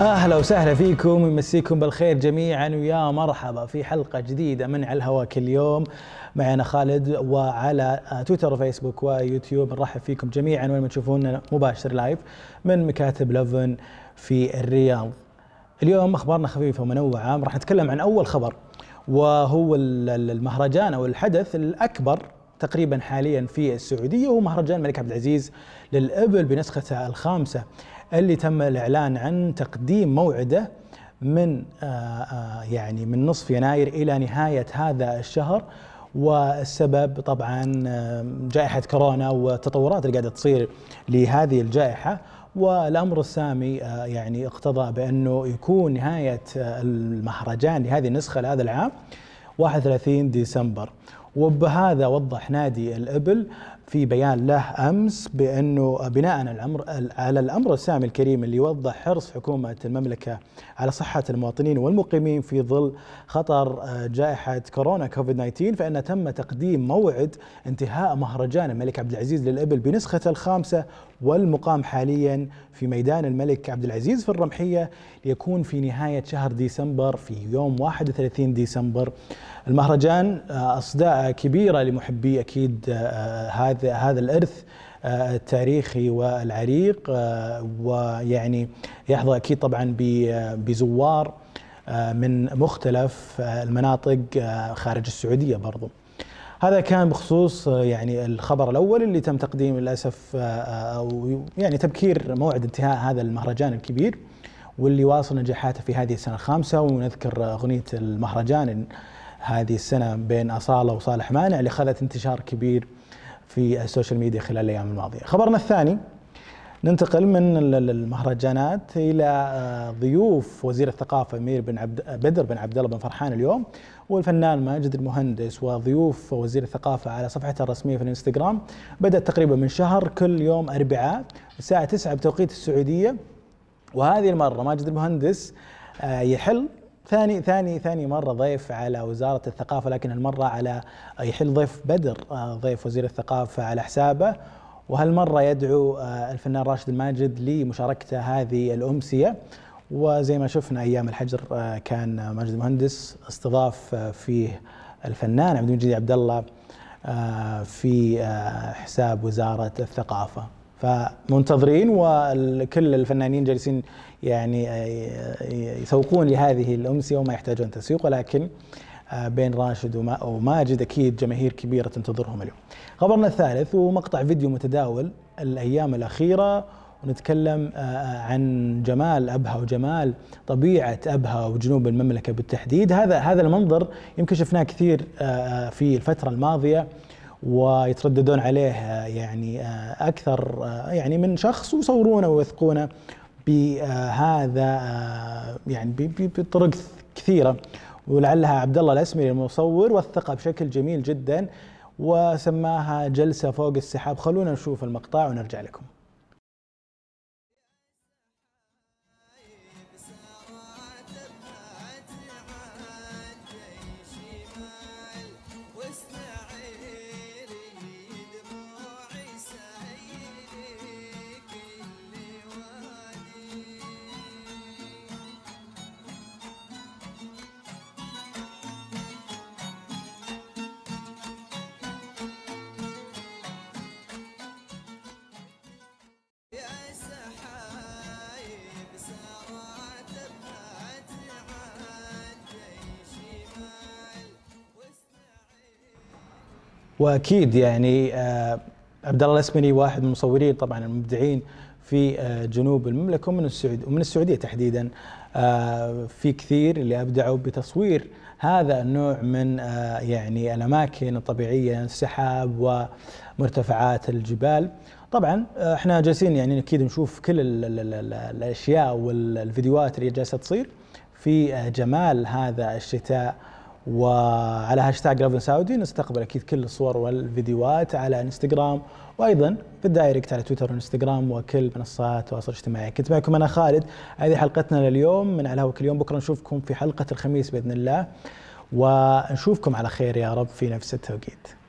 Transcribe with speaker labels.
Speaker 1: أهلا وسهلا فيكم ويمسيكم بالخير جميعا ويا مرحبا في حلقة جديدة من على الهواء كل يوم معنا خالد وعلى تويتر وفيسبوك ويوتيوب نرحب فيكم جميعا وين ما تشوفونا مباشر لايف من مكاتب لفن في الرياض. اليوم أخبارنا خفيفة ومنوعة راح نتكلم عن أول خبر وهو المهرجان أو الحدث الأكبر تقريبا حاليا في السعودية وهو مهرجان الملك عبد العزيز للإبل بنسخته الخامسة اللي تم الإعلان عن تقديم موعده من آه، آه، يعني من نصف يناير إلى نهاية هذا الشهر. والسبب طبعا آه، جائحة كورونا والتطورات اللي قاعدة تصير لهذه الجائحة. والأمر السامي يعني اقتضى بأنه يكون نهاية المهرجان لهذه النسخة لهذا العام 31 ديسمبر. وبهذا وضح نادي الإبل في بيان له أمس بأنه بناء على الأمر السامي الكريم اللي يوضح حرص حكومة المملكة على صحة المواطنين والمقيمين في ظل خطر آه، جائحة كورونا كوفيد 19 فإن تم تقديم موعد انتهاء مهرجان الملك عبد العزيز للإبل بنسخته الخامسة والمقام حاليا في ميدان الملك عبد العزيز في الرمحية ليكون في نهاية شهر ديسمبر في يوم 31 ديسمبر المهرجان آه، أصداء كبيرة لمحبي أكيد آه، هذا هذا الإرث آه، التاريخي والعريق ويعني يحظى أكيد طبعا بزوار من مختلف المناطق خارج السعودية برضو. هذا كان بخصوص يعني الخبر الأول اللي تم تقديم للأسف أو يعني تبكير موعد انتهاء هذا المهرجان الكبير واللي واصل نجاحاته في هذه السنة الخامسة ونذكر أغنية المهرجان هذه السنة بين أصالة وصالح مانع اللي اخذت انتشار كبير في السوشيال ميديا خلال الأيام الماضية. خبرنا الثاني ننتقل من المهرجانات إلى آه، ضيوف وزير الثقافة امير بن عبد بدر بن عبد الله بن فرحان اليوم والفنان ماجد المهندس وضيوف وزير الثقافة على صفحته الرسمية في الانستغرام. بدأت تقريبا من شهر كل يوم أربعاء الساعة 9 بتوقيت السعودية. وهذه المرة ماجد المهندس آه، يحل ثاني ثاني ثاني مرة ضيف على وزارة الثقافة لكن هالمره على يحل ضيف بدر آه، ضيف وزير الثقافة على حسابه. وهالمرة يدعو آه، الفنان راشد الماجد لمشاركته هذه الأمسية. وزي ما شفنا أيام الحجر آه، كان ماجد المهندس استضاف فيه الفنان عبد المجيد عبد الله في حساب وزارة الثقافة فمنتظرين وكل الفنانين جالسين يعني يسوقون لهذه الامسيه وما يحتاجون تسويق ولكن آه، بين راشد وماجد أكيد جماهير كبيرة تنتظرهم اليوم. خبرنا الثالث ومقطع فيديو متداول الأيام الأخيرة ونتكلم آه، عن جمال أبها وجمال طبيعة أبها وجنوب المملكة بالتحديد، هذا هذا المنظر يمكن شفناه كثير آه، في الفترة الماضية ويترددون عليه يعني أكثر يعني من شخص ويصورونه ويوثقونه بهذا يعني بطرق كثيرة. ولعلها عبد الله الأسمري المصور وثقها بشكل جميل جدا وسماها جلسة فوق السحاب. خلونا نشوف المقطع ونرجع لكم. وأكيد يعني آه، عبد الله الاسمني واحد من المصورين طبعا المبدعين في آه، جنوب المملكة ومن السعودية ومن السعودية تحديدا. آه، في كثير اللي أبدعوا بتصوير هذا النوع من يعني الأماكن الطبيعية السحاب ومرتفعات الجبال. طبعا إحنا جالسين يعني أكيد نشوف كل الأشياء والفيديوهات اللي جالسة تصير في جمال هذا الشتاء. وعلى هاشتاج Love in Saudi نستقبل أكيد كل الصور والفيديوهات على إنستغرام وأيضا في الدايركت على تويتر وإنستغرام وكل منصات التواصل الاجتماعي. كنت معكم أنا خالد. هذه حلقتنا لليوم. من على كل يوم. بكرة نشوفكم في حلقة الخميس بإذن الله. ونشوفكم على خير يا رب في نفس التوقيت.